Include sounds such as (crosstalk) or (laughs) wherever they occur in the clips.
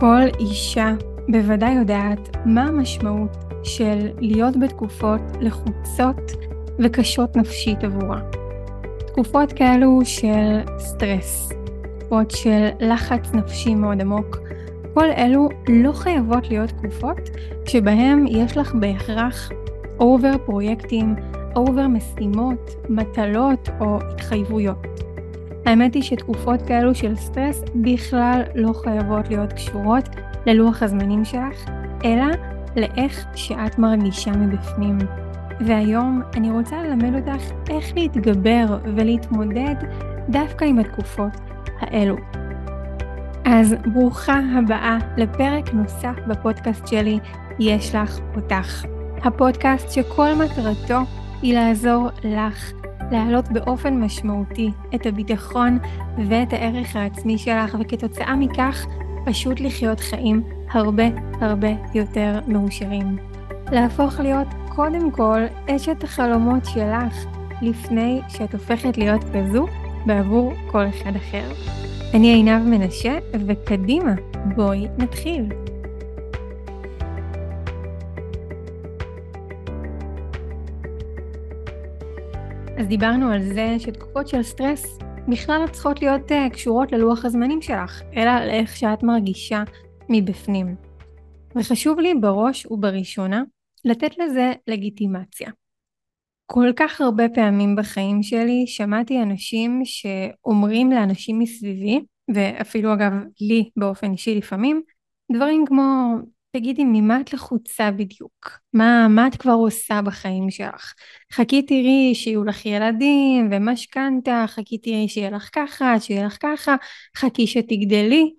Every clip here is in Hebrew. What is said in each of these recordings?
כל אישה בוודאי יודעת מה המשמעות של להיות בתקופות לחוצות וקשות נפשית עבורה. תקופות כאלו של סטרס, תקופות של לחץ נפשי מאוד עמוק, כל אלו לא חייבות להיות תקופות שבהם יש לך בהכרח over פרויקטים, over משימות, מטלות או התחייבויות. האמת היא שתקופות כאלו של סטרס בכלל לא חייבות להיות קשורות ללוח הזמנים שלך, אלא לאיך שאת מרגישה מבפנים. והיום אני רוצה ללמד אותך איך להתגבר ולהתמודד דווקא עם התקופות האלו. אז ברוכה הבאה לפרק נוסף בפודקאסט שלי, יש לך אותך. הפודקאסט שכל מטרתו היא לעזור לך להעלות באופן משמעותי את הביטחון ואת הערך העצמי שלך, וכתוצאה מכך פשוט לחיות חיים הרבה הרבה יותר מאושרים. להפוך להיות קודם כל אשת החלומות שלך, לפני שאת הופכת להיות כזו בעבור כל אחד אחר. אני עינב מנשה, וקדימה, בואי נתחיל. אז דיברנו על זה שתקופות של סטרס בכלל לא צריכות להיות uh, קשורות ללוח הזמנים שלך, אלא לאיך שאת מרגישה מבפנים. וחשוב לי בראש ובראשונה לתת לזה לגיטימציה. כל כך הרבה פעמים בחיים שלי שמעתי אנשים שאומרים לאנשים מסביבי, ואפילו אגב לי באופן אישי לפעמים, דברים כמו תגידי, ממה את לחוצה בדיוק? מה, מה את כבר עושה בחיים שלך? חכי תראי שיהיו לך ילדים ומשכנתה, חכי תראי שיהיה לך ככה, שיהיה לך ככה, חכי שתגדלי.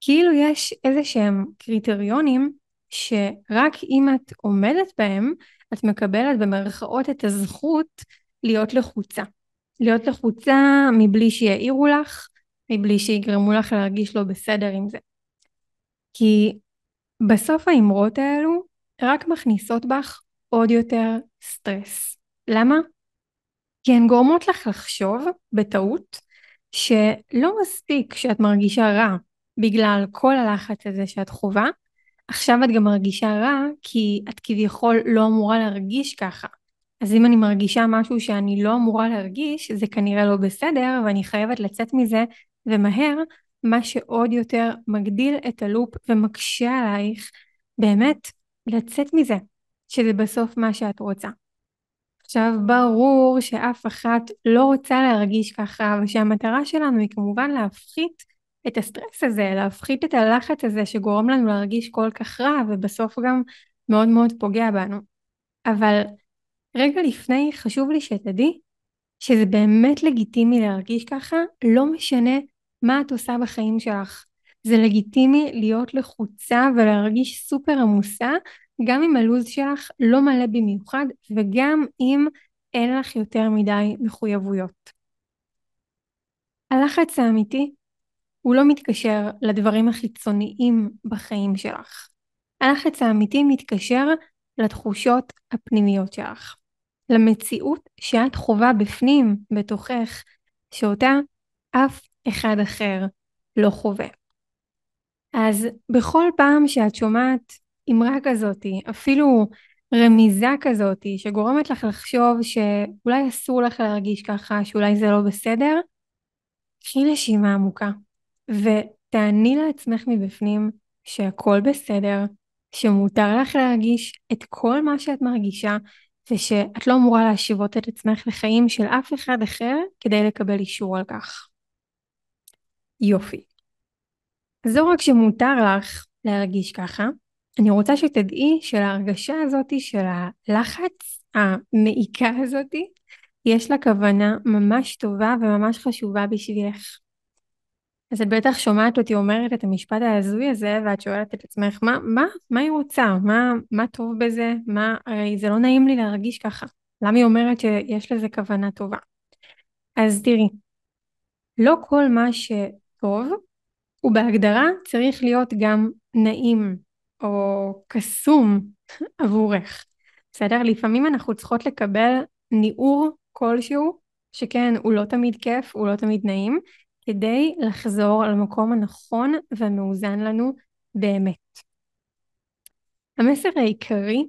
כאילו יש איזה שהם קריטריונים שרק אם את עומדת בהם, את מקבלת במרכאות את הזכות להיות לחוצה. להיות לחוצה מבלי שיעירו לך, מבלי שיגרמו לך להרגיש לא בסדר עם זה. כי בסוף האמרות האלו רק מכניסות בך עוד יותר סטרס. למה? כי הן גורמות לך לחשוב, בטעות, שלא מספיק שאת מרגישה רע בגלל כל הלחץ הזה שאת חווה, עכשיו את גם מרגישה רע כי את כביכול לא אמורה להרגיש ככה. אז אם אני מרגישה משהו שאני לא אמורה להרגיש, זה כנראה לא בסדר ואני חייבת לצאת מזה ומהר, מה שעוד יותר מגדיל את הלופ ומקשה עלייך באמת לצאת מזה, שזה בסוף מה שאת רוצה. עכשיו ברור שאף אחת לא רוצה להרגיש ככה ושהמטרה שלנו היא כמובן להפחית את הסטרס הזה, להפחית את הלחץ הזה שגורם לנו להרגיש כל כך רע ובסוף גם מאוד מאוד פוגע בנו. אבל רגע לפני חשוב לי שתדעי שזה באמת לגיטימי להרגיש ככה, לא משנה מה את עושה בחיים שלך. זה לגיטימי להיות לחוצה ולהרגיש סופר עמוסה, גם אם הלו"ז שלך לא מלא במיוחד וגם אם אין לך יותר מדי מחויבויות. הלחץ האמיתי הוא לא מתקשר לדברים החיצוניים בחיים שלך. הלחץ האמיתי מתקשר לתחושות הפנימיות שלך. למציאות שאת חווה בפנים, בתוכך, שאותה אף אחד אחר לא חווה. אז בכל פעם שאת שומעת אמרה כזאתי, אפילו רמיזה כזאתי, שגורמת לך לחשוב שאולי אסור לך להרגיש ככה, שאולי זה לא בסדר, קחי נשימה עמוקה ותעני לעצמך מבפנים שהכל בסדר, שמותר לך להרגיש את כל מה שאת מרגישה ושאת לא אמורה להשיבות את עצמך לחיים של אף אחד אחר כדי לקבל אישור על כך. יופי. זו רק שמותר לך להרגיש ככה. אני רוצה שתדעי שלהרגשה הזאתי של הלחץ, המעיקה הזאתי, יש לה כוונה ממש טובה וממש חשובה בשבילך. אז את בטח שומעת אותי אומרת את המשפט ההזוי הזה, ואת שואלת את עצמך, מה, מה, מה היא רוצה? מה, מה טוב בזה? מה, הרי זה לא נעים לי להרגיש ככה. למה היא אומרת שיש לזה כוונה טובה? אז תראי, לא כל מה טוב, ובהגדרה צריך להיות גם נעים או קסום עבורך. בסדר? לפעמים אנחנו צריכות לקבל ניעור כלשהו, שכן, הוא לא תמיד כיף, הוא לא תמיד נעים, כדי לחזור למקום הנכון והמאוזן לנו באמת. המסר העיקרי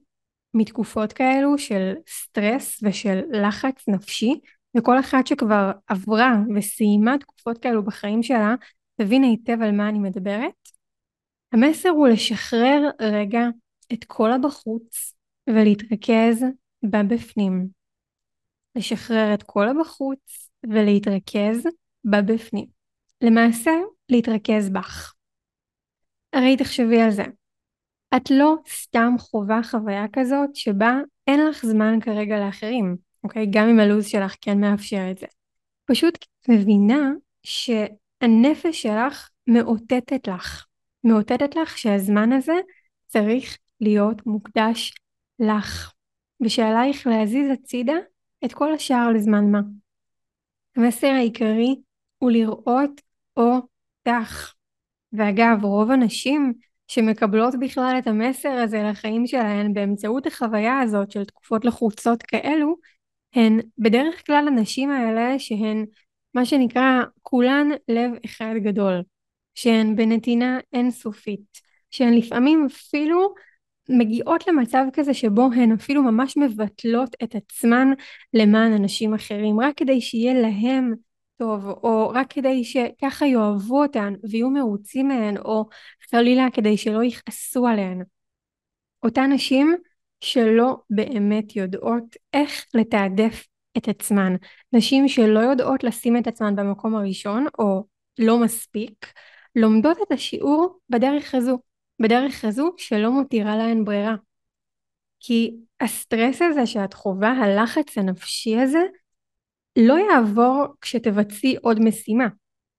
מתקופות כאלו של סטרס ושל לחץ נפשי וכל אחת שכבר עברה וסיימה תקופות כאלו בחיים שלה תבין היטב על מה אני מדברת. המסר הוא לשחרר רגע את כל הבחוץ ולהתרכז בבפנים. לשחרר את כל הבחוץ ולהתרכז בבפנים. למעשה, להתרכז בך. הרי תחשבי על זה. את לא סתם חווה חוויה כזאת שבה אין לך זמן כרגע לאחרים, אוקיי? גם אם הלו"ז שלך כן מאפשר את זה. פשוט מבינה שהנפש שלך מאותתת לך. מאותתת לך שהזמן הזה צריך להיות מוקדש לך, ושעלייך להזיז הצידה את כל השאר לזמן מה. המסר העיקרי הוא לראות אותך. ואגב, רוב הנשים שמקבלות בכלל את המסר הזה לחיים שלהן באמצעות החוויה הזאת של תקופות לחוצות כאלו, הן בדרך כלל הנשים האלה שהן מה שנקרא כולן לב אחד גדול, שהן בנתינה אינסופית, שהן לפעמים אפילו מגיעות למצב כזה שבו הן אפילו ממש מבטלות את עצמן למען אנשים אחרים, רק כדי שיהיה להם טוב, או רק כדי שככה יאהבו אותן ויהיו מרוצים מהן, או חלילה כדי שלא יכעסו עליהן. אותן נשים שלא באמת יודעות איך לתעדף את עצמן. נשים שלא יודעות לשים את עצמן במקום הראשון, או לא מספיק, לומדות את השיעור בדרך הזו. בדרך הזו שלא מותירה להן ברירה. כי הסטרס הזה שאת חווה, הלחץ הנפשי הזה, לא יעבור כשתבצעי עוד משימה.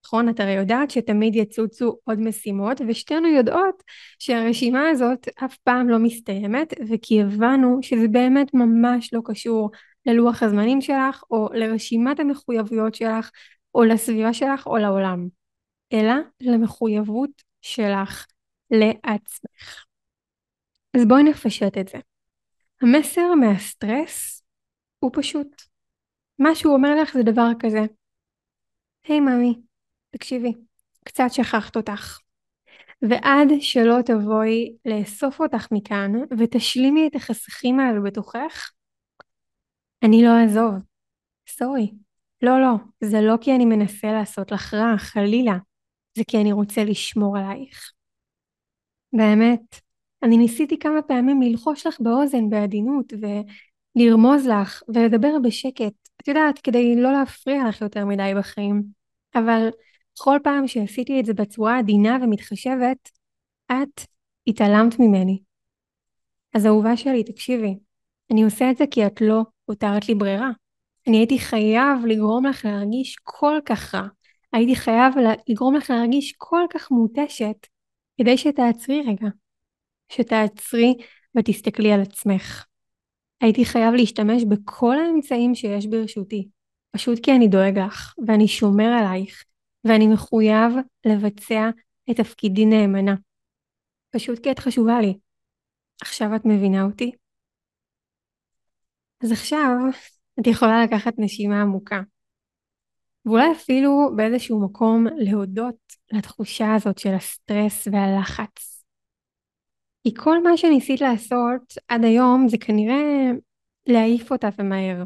נכון? את הרי יודעת שתמיד יצוצו עוד משימות, ושתינו יודעות שהרשימה הזאת אף פעם לא מסתיימת, וכי הבנו שזה באמת ממש לא קשור ללוח הזמנים שלך, או לרשימת המחויבויות שלך, או לסביבה שלך, או לעולם, אלא למחויבות שלך לעצמך. אז בואי נפשט את זה. המסר מהסטרס הוא פשוט. מה שהוא אומר לך זה דבר כזה. היי hey, ממי, תקשיבי, קצת שכחת אותך. ועד שלא תבואי לאסוף אותך מכאן ותשלימי את החסכים האלו בתוכך, אני לא אעזוב. סורי. לא, לא, זה לא כי אני מנסה לעשות לך רע, חלילה. זה כי אני רוצה לשמור עלייך. באמת, אני ניסיתי כמה פעמים ללחוש לך באוזן בעדינות ולרמוז לך ולדבר בשקט, את יודעת, כדי לא להפריע לך יותר מדי בחיים. אבל כל פעם שעשיתי את זה בצורה עדינה ומתחשבת, את התעלמת ממני. אז אהובה שלי, תקשיבי, אני עושה את זה כי את לא הותרת לי ברירה. אני הייתי חייב לגרום לך להרגיש כל כך רע. הייתי חייב לגרום לך להרגיש כל כך מותשת, כדי שתעצרי רגע. שתעצרי ותסתכלי על עצמך. הייתי חייב להשתמש בכל האמצעים שיש ברשותי, פשוט כי אני דואג לך, ואני שומר עלייך, ואני מחויב לבצע את תפקידי נאמנה. פשוט כי את חשובה לי. עכשיו את מבינה אותי? אז עכשיו את יכולה לקחת נשימה עמוקה. ואולי אפילו באיזשהו מקום להודות לתחושה הזאת של הסטרס והלחץ. כי כל מה שניסית לעשות עד היום זה כנראה להעיף אותה ומהר.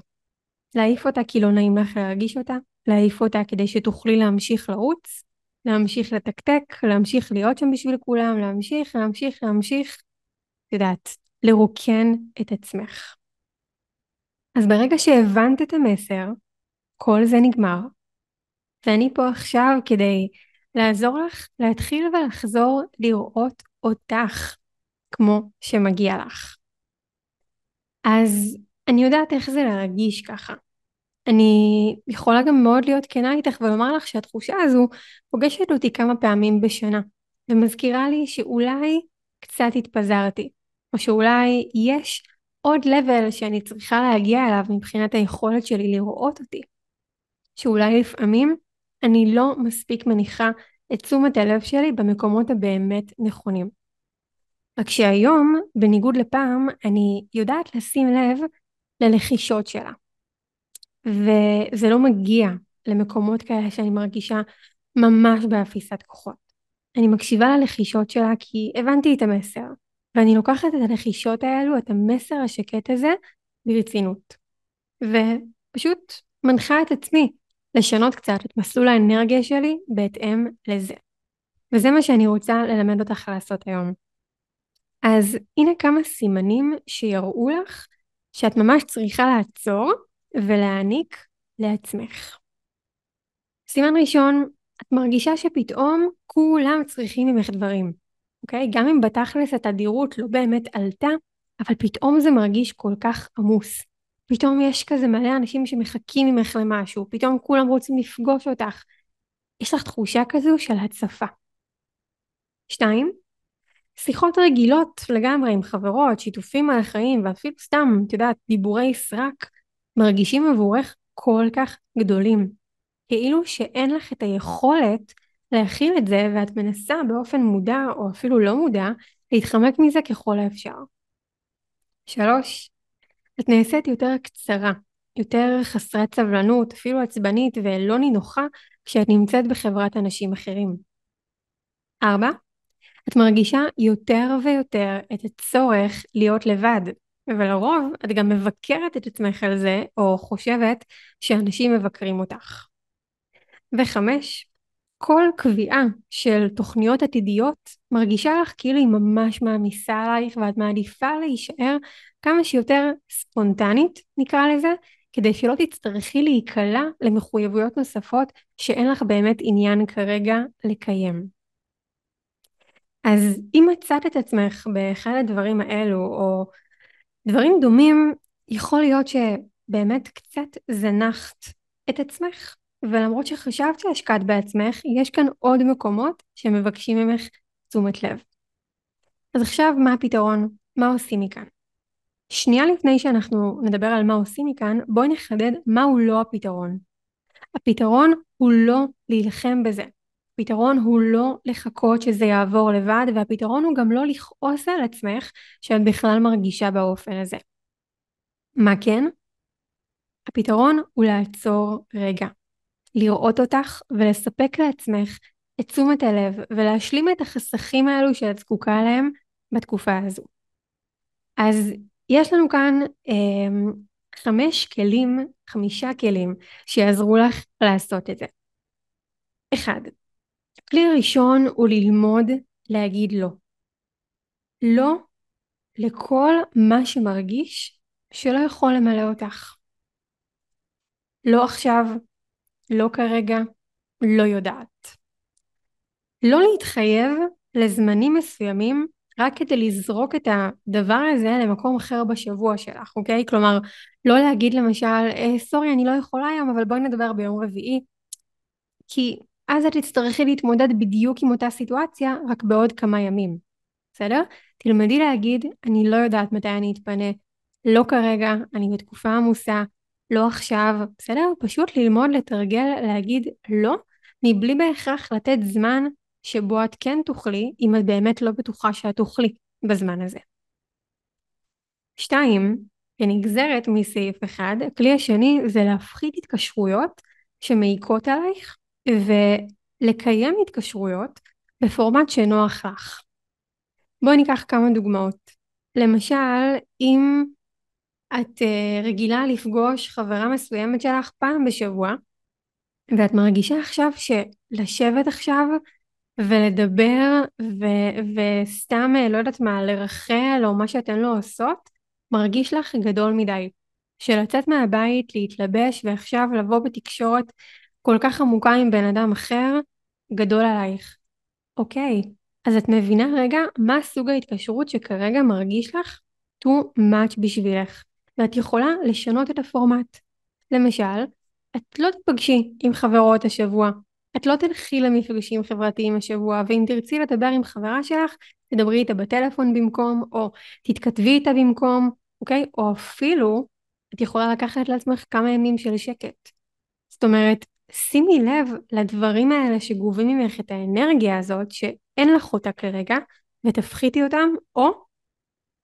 להעיף אותה כי לא נעים לך להרגיש אותה, להעיף אותה כדי שתוכלי להמשיך לרוץ, להמשיך לתקתק, להמשיך להיות שם בשביל כולם, להמשיך, להמשיך, להמשיך, את יודעת, לרוקן את עצמך. אז ברגע שהבנת את המסר, כל זה נגמר, ואני פה עכשיו כדי לעזור לך להתחיל ולחזור לראות אותך כמו שמגיע לך. אז אני יודעת איך זה להרגיש ככה. אני יכולה גם מאוד להיות כנה איתך ולומר לך שהתחושה הזו פוגשת אותי כמה פעמים בשנה ומזכירה לי שאולי קצת התפזרתי או שאולי יש עוד לבל שאני צריכה להגיע אליו מבחינת היכולת שלי לראות אותי. שאולי לפעמים אני לא מספיק מניחה את תשומת הלב שלי במקומות הבאמת נכונים. רק שהיום, בניגוד לפעם, אני יודעת לשים לב ללחישות שלה. וזה לא מגיע למקומות כאלה שאני מרגישה ממש באפיסת כוחות. אני מקשיבה ללחישות שלה כי הבנתי את המסר, ואני לוקחת את הלחישות האלו, את המסר השקט הזה, ברצינות. ופשוט מנחה את עצמי לשנות קצת את מסלול האנרגיה שלי בהתאם לזה. וזה מה שאני רוצה ללמד אותך לעשות היום. אז הנה כמה סימנים שיראו לך שאת ממש צריכה לעצור ולהעניק לעצמך. סימן ראשון, את מרגישה שפתאום כולם צריכים ממך דברים, אוקיי? גם אם בתכלס התדירות לא באמת עלתה, אבל פתאום זה מרגיש כל כך עמוס. פתאום יש כזה מלא אנשים שמחכים ממך למשהו, פתאום כולם רוצים לפגוש אותך. יש לך תחושה כזו של הצפה. שתיים, שיחות רגילות לגמרי עם חברות, שיתופים על החיים ואפילו סתם, את יודעת, דיבורי סרק, מרגישים עבורך כל כך גדולים. כאילו שאין לך את היכולת להכיל את זה ואת מנסה באופן מודע או אפילו לא מודע להתחמק מזה ככל האפשר. שלוש, את נעשית יותר קצרה, יותר חסרת סבלנות, אפילו עצבנית ולא נינוחה כשאת נמצאת בחברת אנשים אחרים. ארבע, את מרגישה יותר ויותר את הצורך להיות לבד, ולרוב את גם מבקרת את עצמך על זה, או חושבת שאנשים מבקרים אותך. וחמש, כל קביעה של תוכניות עתידיות מרגישה לך כאילו היא ממש מעמיסה עלייך ואת מעדיפה להישאר כמה שיותר ספונטנית נקרא לזה כדי שלא תצטרכי להיקלע למחויבויות נוספות שאין לך באמת עניין כרגע לקיים. אז אם מצאת את עצמך באחד הדברים האלו או דברים דומים יכול להיות שבאמת קצת זנחת את עצמך ולמרות שחשבת שהשקעת בעצמך, יש כאן עוד מקומות שמבקשים ממך תשומת לב. אז עכשיו מה הפתרון? מה עושים מכאן? שנייה לפני שאנחנו נדבר על מה עושים מכאן, בואי נחדד מהו לא הפתרון. הפתרון הוא לא להילחם בזה. הפתרון הוא לא לחכות שזה יעבור לבד, והפתרון הוא גם לא לכעוס על עצמך שאת בכלל מרגישה באופן הזה. מה כן? הפתרון הוא לעצור רגע. לראות אותך ולספק לעצמך את תשומת הלב ולהשלים את החסכים האלו שאת זקוקה להם בתקופה הזו. אז יש לנו כאן אה, חמש כלים, חמישה כלים שיעזרו לך לעשות את זה. אחד, הכלי הראשון הוא ללמוד להגיד לא. לא לכל מה שמרגיש שלא יכול למלא אותך. לא עכשיו, לא כרגע, לא יודעת. לא להתחייב לזמנים מסוימים רק כדי לזרוק את הדבר הזה למקום אחר בשבוע שלך, אוקיי? כלומר, לא להגיד למשל, אה, סורי, אני לא יכולה היום, אבל בואי נדבר ביום רביעי, כי אז את תצטרכי להתמודד בדיוק עם אותה סיטואציה, רק בעוד כמה ימים, בסדר? תלמדי להגיד, אני לא יודעת מתי אני אתפנה, לא כרגע, אני בתקופה עמוסה, לא עכשיו, בסדר? פשוט ללמוד לתרגל להגיד לא, מבלי בהכרח לתת זמן שבו את כן תוכלי, אם את באמת לא בטוחה שאת תוכלי בזמן הזה. שתיים, כנגזרת מסעיף אחד, הכלי השני זה להפחית התקשרויות שמעיקות עלייך ולקיים התקשרויות בפורמט שנוח לך. בואי ניקח כמה דוגמאות. למשל, אם את uh, רגילה לפגוש חברה מסוימת שלך פעם בשבוע, ואת מרגישה עכשיו שלשבת עכשיו ולדבר ו- וסתם אה, לא יודעת מה לרחל או מה שאתן לא עושות מרגיש לך גדול מדי. שלצאת מהבית, להתלבש ועכשיו לבוא בתקשורת כל כך עמוקה עם בן אדם אחר גדול עלייך. אוקיי, אז את מבינה רגע מה סוג ההתקשרות שכרגע מרגיש לך too much בשבילך. ואת יכולה לשנות את הפורמט. למשל, את לא תפגשי עם חברות השבוע, את לא תלכי למפגשים חברתיים השבוע, ואם תרצי לדבר עם חברה שלך, תדברי איתה בטלפון במקום, או תתכתבי איתה במקום, אוקיי? או אפילו, את יכולה לקחת לעצמך כמה ימים של שקט. זאת אומרת, שימי לב לדברים האלה שגובים ממך את האנרגיה הזאת, שאין לך אותה כרגע, ותפחיתי אותם, או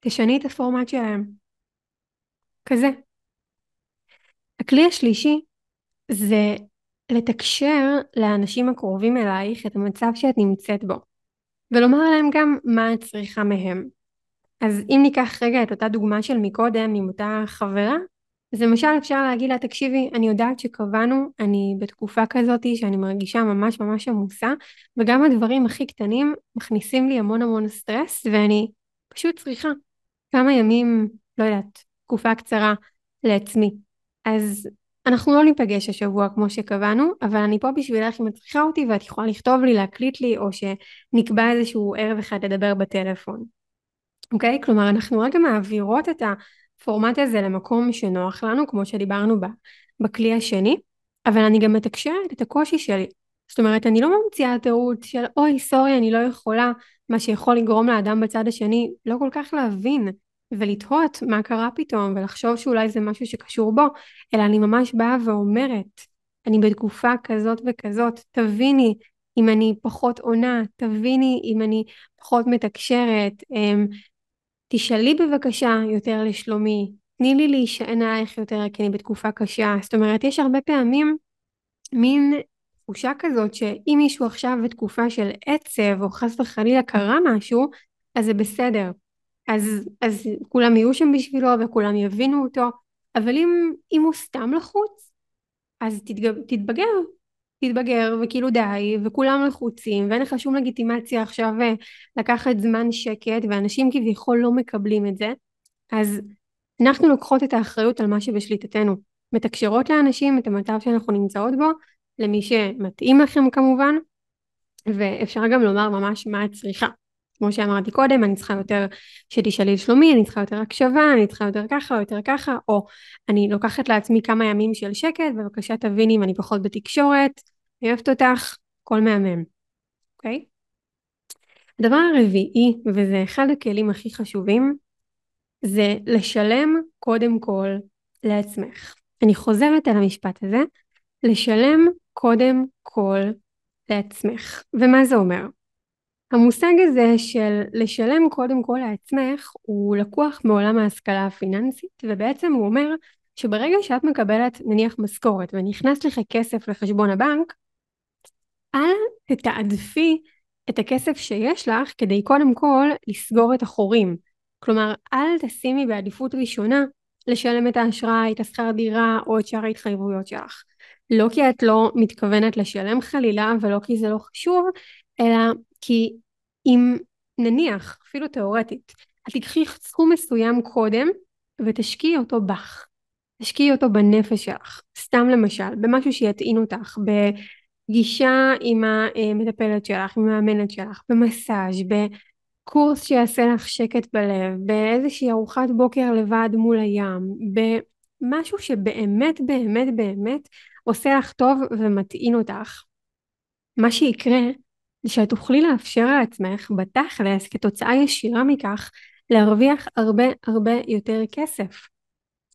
תשני את הפורמט שלהם. כזה. הכלי השלישי זה לתקשר לאנשים הקרובים אלייך את המצב שאת נמצאת בו, ולומר להם גם מה את צריכה מהם. אז אם ניקח רגע את אותה דוגמה של מקודם עם אותה חברה, אז למשל אפשר להגיד לה, תקשיבי, אני יודעת שקבענו, אני בתקופה כזאת שאני מרגישה ממש ממש עמוסה, וגם הדברים הכי קטנים מכניסים לי המון המון סטרס, ואני פשוט צריכה כמה ימים, לא יודעת, תקופה קצרה לעצמי. אז אנחנו לא ניפגש השבוע כמו שקבענו, אבל אני פה בשבילך אם את צריכה אותי ואת יכולה לכתוב לי, להקליט לי, או שנקבע איזשהו ערב אחד לדבר בטלפון. אוקיי? כלומר, אנחנו רגע מעבירות את הפורמט הזה למקום שנוח לנו, כמו שדיברנו בכלי השני, אבל אני גם מתקשרת את הקושי שלי. זאת אומרת, אני לא ממציאה טעות של אוי, סורי, אני לא יכולה, מה שיכול לגרום לאדם בצד השני לא כל כך להבין ולתהות מה קרה פתאום ולחשוב שאולי זה משהו שקשור בו, אלא אני ממש באה ואומרת, אני בתקופה כזאת וכזאת, תביני אם אני פחות עונה, תביני אם אני פחות מתקשרת, אמ, תשאלי בבקשה יותר לשלומי, תני לי להישען עלייך יותר כי אני בתקופה קשה. זאת אומרת, יש הרבה פעמים מין תחושה כזאת שאם מישהו עכשיו בתקופה של עצב או חס וחלילה קרה משהו, אז זה בסדר. אז, אז כולם יהיו שם בשבילו וכולם יבינו אותו, אבל אם, אם הוא סתם לחוץ, אז תתגב, תתבגר, תתבגר וכאילו די וכולם לחוצים ואין לך שום לגיטימציה עכשיו אה, לקחת זמן שקט ואנשים כביכול לא מקבלים את זה. אז אנחנו לוקחות את האחריות על מה שבשליטתנו. מתקשרות לאנשים את המצב שאנחנו נמצאות בו למי שמתאים לכם כמובן ואפשר גם לומר ממש מה את צריכה. כמו שאמרתי קודם, אני צריכה יותר שתשאלי לשלומי, אני צריכה יותר הקשבה, אני צריכה יותר ככה או יותר ככה, או אני לוקחת לעצמי כמה ימים של שקט, בבקשה תביני אם אני פחות בתקשורת, אני אוהבת אותך, כל מהמם, אוקיי? הדבר הרביעי, וזה אחד הכלים הכי חשובים, זה לשלם קודם כל לעצמך. אני חוזרת על המשפט הזה, לשלם קודם כל לעצמך. ומה זה אומר? המושג הזה של לשלם קודם כל לעצמך הוא לקוח מעולם ההשכלה הפיננסית ובעצם הוא אומר שברגע שאת מקבלת נניח משכורת ונכנס לך כסף לחשבון הבנק אל תתעדפי את הכסף שיש לך כדי קודם כל לסגור את החורים. כלומר אל תשימי בעדיפות ראשונה לשלם את האשראי, את השכר דירה או את שאר ההתחייבויות שלך. לא כי את לא מתכוונת לשלם חלילה ולא כי זה לא חשוב אלא כי אם נניח, אפילו תאורטית, את תקחי סכום מסוים קודם ותשקיעי אותו בך. תשקיעי אותו בנפש שלך, סתם למשל, במשהו שיטעין אותך, בגישה עם המטפלת שלך, עם המאמנת שלך, במסאז', בקורס שיעשה לך שקט בלב, באיזושהי ארוחת בוקר לבד מול הים, במשהו שבאמת באמת באמת עושה לך טוב ומטעין אותך. מה שיקרה שאת תוכלי לאפשר לעצמך בתכלס כתוצאה ישירה מכך להרוויח הרבה הרבה יותר כסף,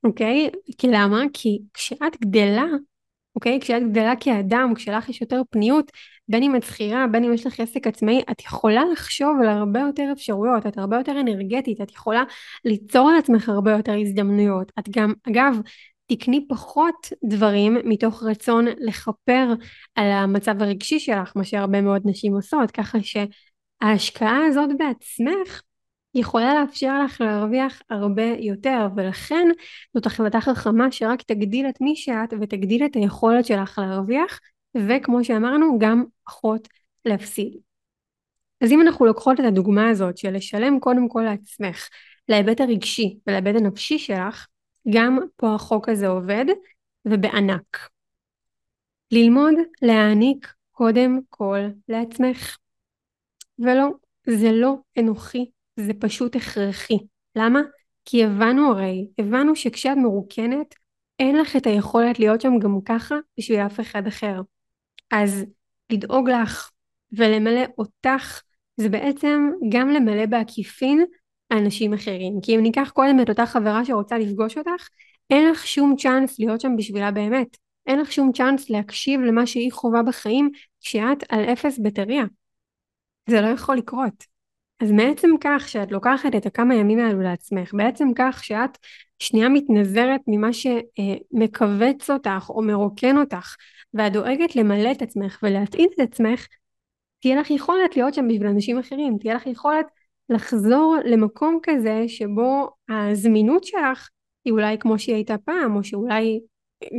אוקיי? כי למה? כי כשאת גדלה, אוקיי? כשאת גדלה כאדם, כשלך יש יותר פניות, בין אם את שכירה, בין אם יש לך עסק עצמאי, את יכולה לחשוב על הרבה יותר אפשרויות, את הרבה יותר אנרגטית, את יכולה ליצור על עצמך הרבה יותר הזדמנויות. את גם, אגב, תקני פחות דברים מתוך רצון לכפר על המצב הרגשי שלך, מה שהרבה מאוד נשים עושות, ככה שההשקעה הזאת בעצמך יכולה לאפשר לך להרוויח הרבה יותר, ולכן זאת החלטה חכמה שרק תגדיל את מי שאת ותגדיל את היכולת שלך להרוויח, וכמו שאמרנו, גם פחות להפסיד. אז אם אנחנו לוקחות את הדוגמה הזאת של לשלם קודם כל לעצמך, להיבט הרגשי ולהיבט הנפשי שלך, גם פה החוק הזה עובד, ובענק. ללמוד להעניק קודם כל לעצמך. ולא, זה לא אנוכי, זה פשוט הכרחי. למה? כי הבנו הרי, הבנו שכשאת מרוקנת, אין לך את היכולת להיות שם גם ככה בשביל אף אחד אחר. אז לדאוג לך ולמלא אותך, זה בעצם גם למלא בעקיפין אנשים אחרים. כי אם ניקח קודם את אותה חברה שרוצה לפגוש אותך, אין לך שום צ'אנס להיות שם בשבילה באמת. אין לך שום צ'אנס להקשיב למה שהיא חווה בחיים כשאת על אפס בטריה. זה לא יכול לקרות. אז מעצם כך שאת לוקחת את הכמה ימים האלו לעצמך, בעצם כך שאת שנייה מתנזרת ממה שמכווץ אותך או מרוקן אותך, ואת דואגת למלא את עצמך ולהתאים את עצמך, תהיה לך יכולת להיות שם בשביל אנשים אחרים, תהיה לך יכולת לחזור למקום כזה שבו הזמינות שלך היא אולי כמו שהיא הייתה פעם, או שאולי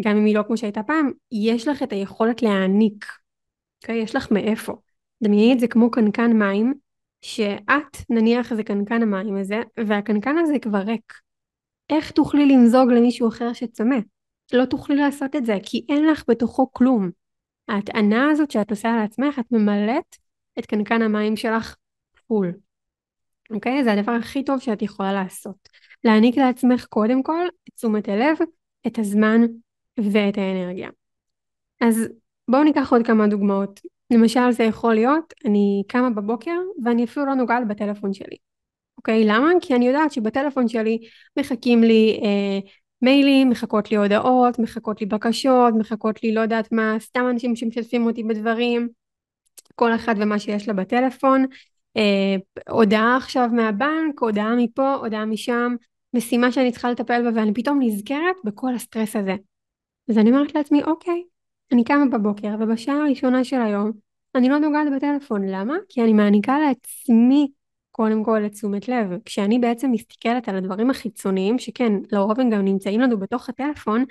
גם אם היא לא כמו שהייתה פעם, יש לך את היכולת להעניק, אוקיי? יש לך מאיפה. דמייני את זה כמו קנקן מים, שאת נניח זה קנקן המים הזה, והקנקן הזה כבר ריק. איך תוכלי למזוג למישהו אחר שצמא? לא תוכלי לעשות את זה, כי אין לך בתוכו כלום. ההטענה הזאת שאת עושה לעצמך, את ממלאת את קנקן המים שלך פול. אוקיי? זה הדבר הכי טוב שאת יכולה לעשות. להעניק לעצמך קודם כל את תשומת הלב, את הזמן ואת האנרגיה. אז בואו ניקח עוד כמה דוגמאות. למשל זה יכול להיות, אני קמה בבוקר ואני אפילו לא נוגעת בטלפון שלי. אוקיי? למה? כי אני יודעת שבטלפון שלי מחכים לי אה, מיילים, מחכות לי הודעות, מחכות לי בקשות, מחכות לי לא יודעת מה, סתם אנשים שמשתפים אותי בדברים, כל אחד ומה שיש לה בטלפון, אה, הודעה עכשיו מהבנק, הודעה מפה, הודעה משם, משימה שאני צריכה לטפל בה ואני פתאום נזכרת בכל הסטרס הזה. אז אני אומרת לעצמי, אוקיי, אני קמה בבוקר ובשעה הראשונה של היום אני לא נוגעת בטלפון, למה? כי אני מעניקה לעצמי קודם כל לתשומת לב. כשאני בעצם מסתכלת על הדברים החיצוניים, שכן, לרוב הם גם נמצאים לנו בתוך הטלפון,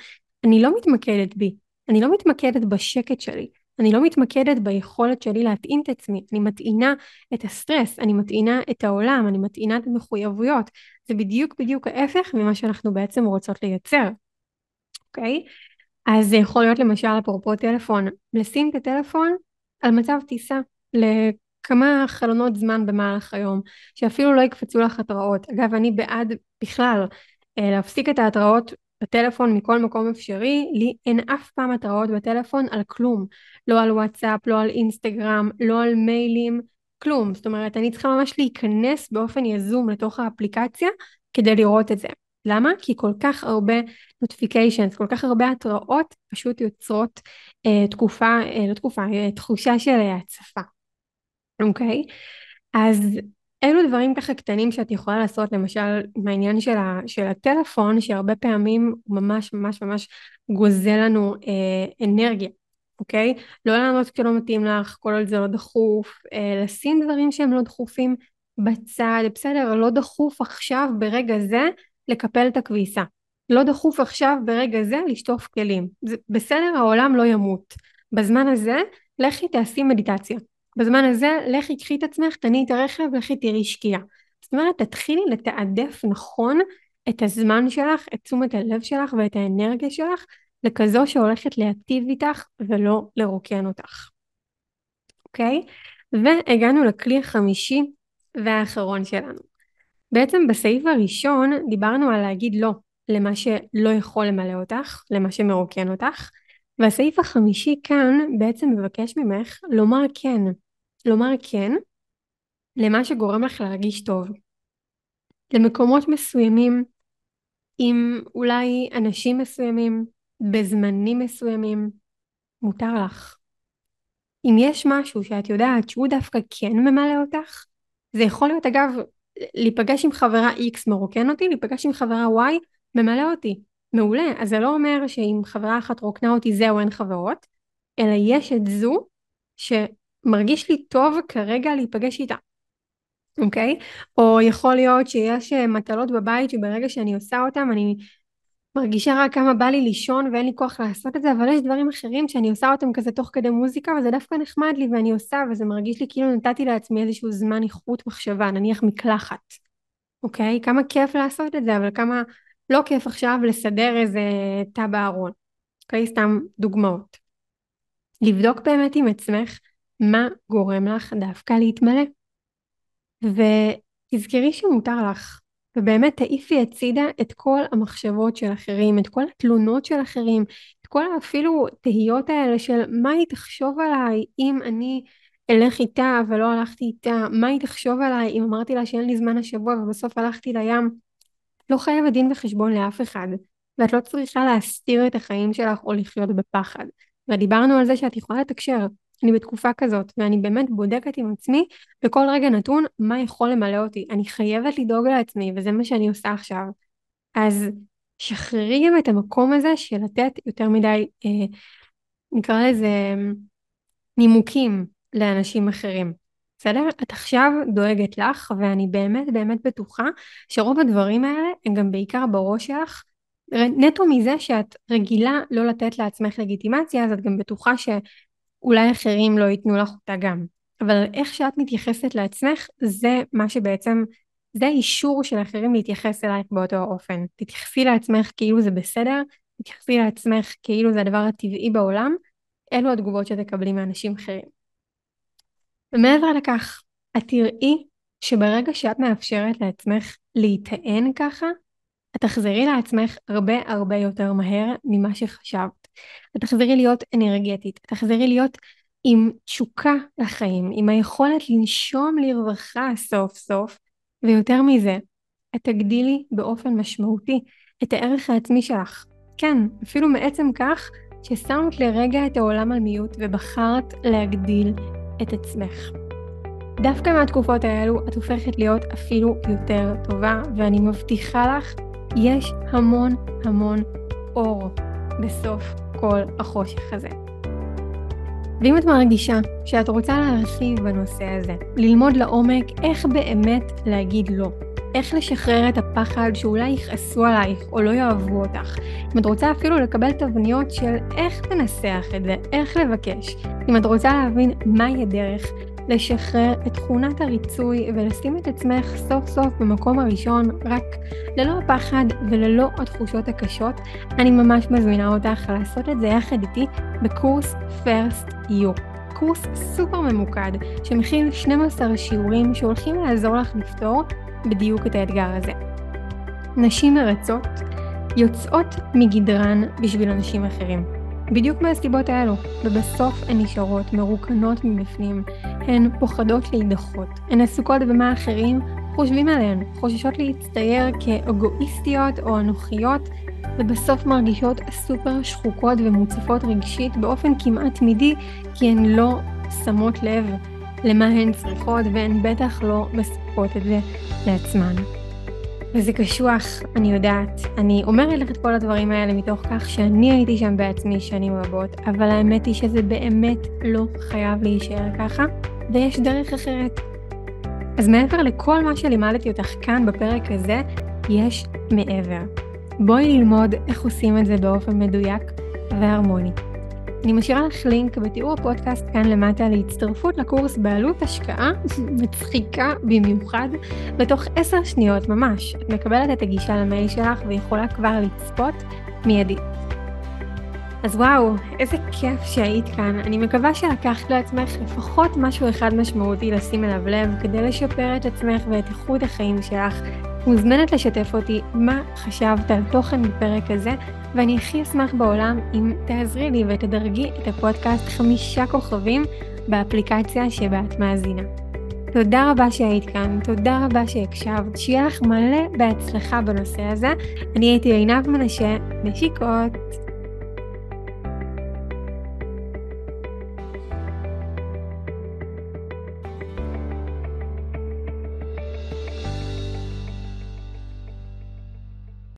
אני לא מתמקדת בי, אני לא מתמקדת בשקט שלי, אני לא מתמקדת ביכולת שלי להתאים את עצמי, אני מטעינה את הסטרס, אני מטעינה את העולם, אני מטעינה את המחויבויות. זה בדיוק בדיוק ההפך ממה שאנחנו בעצם רוצות לייצר, אוקיי? אז זה יכול להיות למשל אפרופו טלפון, לשים את הטלפון על מצב טיסה לכמה חלונות זמן במהלך היום, שאפילו לא יקפצו לך התראות. אגב, אני בעד בכלל אה, להפסיק את ההתראות בטלפון מכל מקום אפשרי, לי אין אף פעם התראות בטלפון על כלום, לא על וואטסאפ, לא על אינסטגרם, לא על מיילים, כלום. זאת אומרת, אני צריכה ממש להיכנס באופן יזום לתוך האפליקציה כדי לראות את זה. למה? כי כל כך הרבה notifications, כל כך הרבה התראות פשוט יוצרות אה, תקופה, אה, לא תקופה, אה, תחושה של הצפה, אוקיי? אז אלו דברים ככה קטנים שאת יכולה לעשות, למשל מהעניין של, ה, של הטלפון, שהרבה פעמים הוא ממש ממש ממש גוזל לנו אה, אנרגיה, אוקיי? לא לענות כשלא מתאים לך, כל עוד זה לא דחוף, אה, לשים דברים שהם לא דחופים בצד, בסדר, לא דחוף עכשיו ברגע זה לקפל את הכביסה. לא דחוף עכשיו ברגע זה לשטוף כלים. זה בסדר, העולם לא ימות. בזמן הזה, לכי תעשי מדיטציה. בזמן הזה, לכי קחי את עצמך, תניעי את הרכב, לכי תראי שקיעה. זאת אומרת, תתחילי לתעדף נכון את הזמן שלך, את תשומת הלב שלך ואת האנרגיה שלך לכזו שהולכת להטיב איתך ולא לרוקן אותך. אוקיי? והגענו לכלי החמישי והאחרון שלנו. בעצם בסעיף הראשון דיברנו על להגיד לא למה שלא יכול למלא אותך, למה שמרוקן אותך, והסעיף החמישי כאן בעצם מבקש ממך לומר כן, לומר כן למה שגורם לך להרגיש טוב. למקומות מסוימים, עם אולי אנשים מסוימים, בזמנים מסוימים, מותר לך. אם יש משהו שאת יודעת שהוא דווקא כן ממלא אותך, זה יכול להיות אגב להיפגש עם חברה X מרוקן אותי, להיפגש עם חברה Y ממלא אותי. מעולה. אז זה לא אומר שאם חברה אחת רוקנה אותי זהו אין חברות, אלא יש את זו שמרגיש לי טוב כרגע להיפגש איתה. אוקיי? או יכול להיות שיש אה, מטלות בבית שברגע שאני עושה אותן אני מרגישה רק כמה בא לי לישון ואין לי כוח לעשות את זה, אבל יש דברים אחרים שאני עושה אותם כזה תוך כדי מוזיקה וזה דווקא נחמד לי ואני עושה וזה מרגיש לי כאילו נתתי לעצמי איזשהו זמן איכות מחשבה, נניח מקלחת, אוקיי? כמה כיף לעשות את זה, אבל כמה לא כיף עכשיו לסדר איזה תא בארון, אוקיי? סתם דוגמאות. לבדוק באמת עם עצמך מה גורם לך דווקא להתמלא. ותזכרי שמותר לך, ובאמת תעיפי הצידה את כל המחשבות של אחרים, את כל התלונות של אחרים, את כל אפילו תהיות האלה של מה היא תחשוב עליי אם אני אלך איתה ולא הלכתי איתה, מה היא תחשוב עליי אם אמרתי לה שאין לי זמן השבוע ובסוף הלכתי לים. לא חייבת דין וחשבון לאף אחד, ואת לא צריכה להסתיר את החיים שלך או לחיות בפחד. ודיברנו על זה שאת יכולה לתקשר, אני בתקופה כזאת, ואני באמת בודקת עם עצמי בכל רגע נתון מה יכול למלא אותי. אני חייבת לדאוג לעצמי, וזה מה שאני עושה עכשיו. אז שחררי גם את המקום הזה של לתת יותר מדי, אה, נקרא לזה, נימוקים לאנשים אחרים. בסדר? את עכשיו דואגת לך, ואני באמת באמת בטוחה שרוב הדברים האלה הם גם בעיקר בראש שלך. נטו מזה שאת רגילה לא לתת לעצמך לגיטימציה, אז את גם בטוחה שאולי אחרים לא ייתנו לך אותה גם. אבל איך שאת מתייחסת לעצמך, זה מה שבעצם, זה האישור של אחרים להתייחס אלייך באותו אופן. תתייחסי לעצמך כאילו זה בסדר, תתייחסי לעצמך כאילו זה הדבר הטבעי בעולם, אלו התגובות שתקבלי מאנשים אחרים. ומעבר לכך, את תראי שברגע שאת מאפשרת לעצמך להיטען ככה, את תחזרי לעצמך הרבה הרבה יותר מהר ממה שחשבת. את תחזרי להיות אנרגטית, את תחזרי להיות עם תשוקה לחיים, עם היכולת לנשום לרווחה סוף סוף, ויותר מזה, את תגדילי באופן משמעותי את הערך העצמי שלך. כן, אפילו מעצם כך ששמת לרגע את העולם על מיוט ובחרת להגדיל את עצמך. דווקא מהתקופות האלו את הופכת להיות אפילו יותר טובה, ואני מבטיחה לך, יש המון המון אור בסוף כל החושך הזה. ואם את מרגישה שאת רוצה להרחיב בנושא הזה, ללמוד לעומק איך באמת להגיד לא, איך לשחרר את הפחד שאולי יכעסו עלייך או לא יאהבו אותך. אם את רוצה אפילו לקבל תבניות של איך תנסח את זה, איך לבקש. אם את רוצה להבין מהי הדרך לשחרר את תכונת הריצוי ולשים את עצמך סוף סוף במקום הראשון רק ללא הפחד וללא התחושות הקשות, אני ממש מזמינה אותך לעשות את זה יחד איתי בקורס First You. קורס סופר ממוקד שמכיל 12 שיעורים שהולכים לעזור לך לפתור בדיוק את האתגר הזה. נשים מרצות יוצאות מגדרן בשביל אנשים אחרים. בדיוק מהסיבות האלו, ובסוף הן נשארות מרוקנות מבפנים, הן פוחדות להידחות, הן עסוקות במה אחרים חושבים עליהן, חוששות להצטייר כאגואיסטיות או אנוכיות, ובסוף מרגישות סופר שחוקות ומוצפות רגשית באופן כמעט תמידי, כי הן לא שמות לב למה הן צריכות, והן בטח לא מספקות את זה לעצמן. וזה קשוח, אני יודעת. אני אומרת לך את כל הדברים האלה מתוך כך שאני הייתי שם בעצמי שנים רבות, אבל האמת היא שזה באמת לא חייב להישאר ככה, ויש דרך אחרת. אז מעבר לכל מה שלימדתי אותך כאן בפרק הזה, יש מעבר. בואי ללמוד איך עושים את זה באופן מדויק והרמוני. אני משאירה לך לינק בתיאור הפודקאסט כאן למטה להצטרפות לקורס בעלות השקעה (laughs) מצחיקה במיוחד בתוך עשר שניות ממש. את מקבלת את הגישה למייל שלך ויכולה כבר לצפות מיידית. אז וואו, איזה כיף שהיית כאן. אני מקווה שלקחת לעצמך לפחות משהו אחד משמעותי לשים אליו לב כדי לשפר את עצמך ואת איכות החיים שלך. מוזמנת לשתף אותי מה חשבת על תוכן בפרק הזה ואני הכי אשמח בעולם אם תעזרי לי ותדרגי את הפודקאסט חמישה כוכבים באפליקציה שבה את מאזינה. תודה רבה שהיית כאן, תודה רבה שהקשבת, שיהיה לך מלא בהצלחה בנושא הזה. אני הייתי עינב מנשה, נשיקות.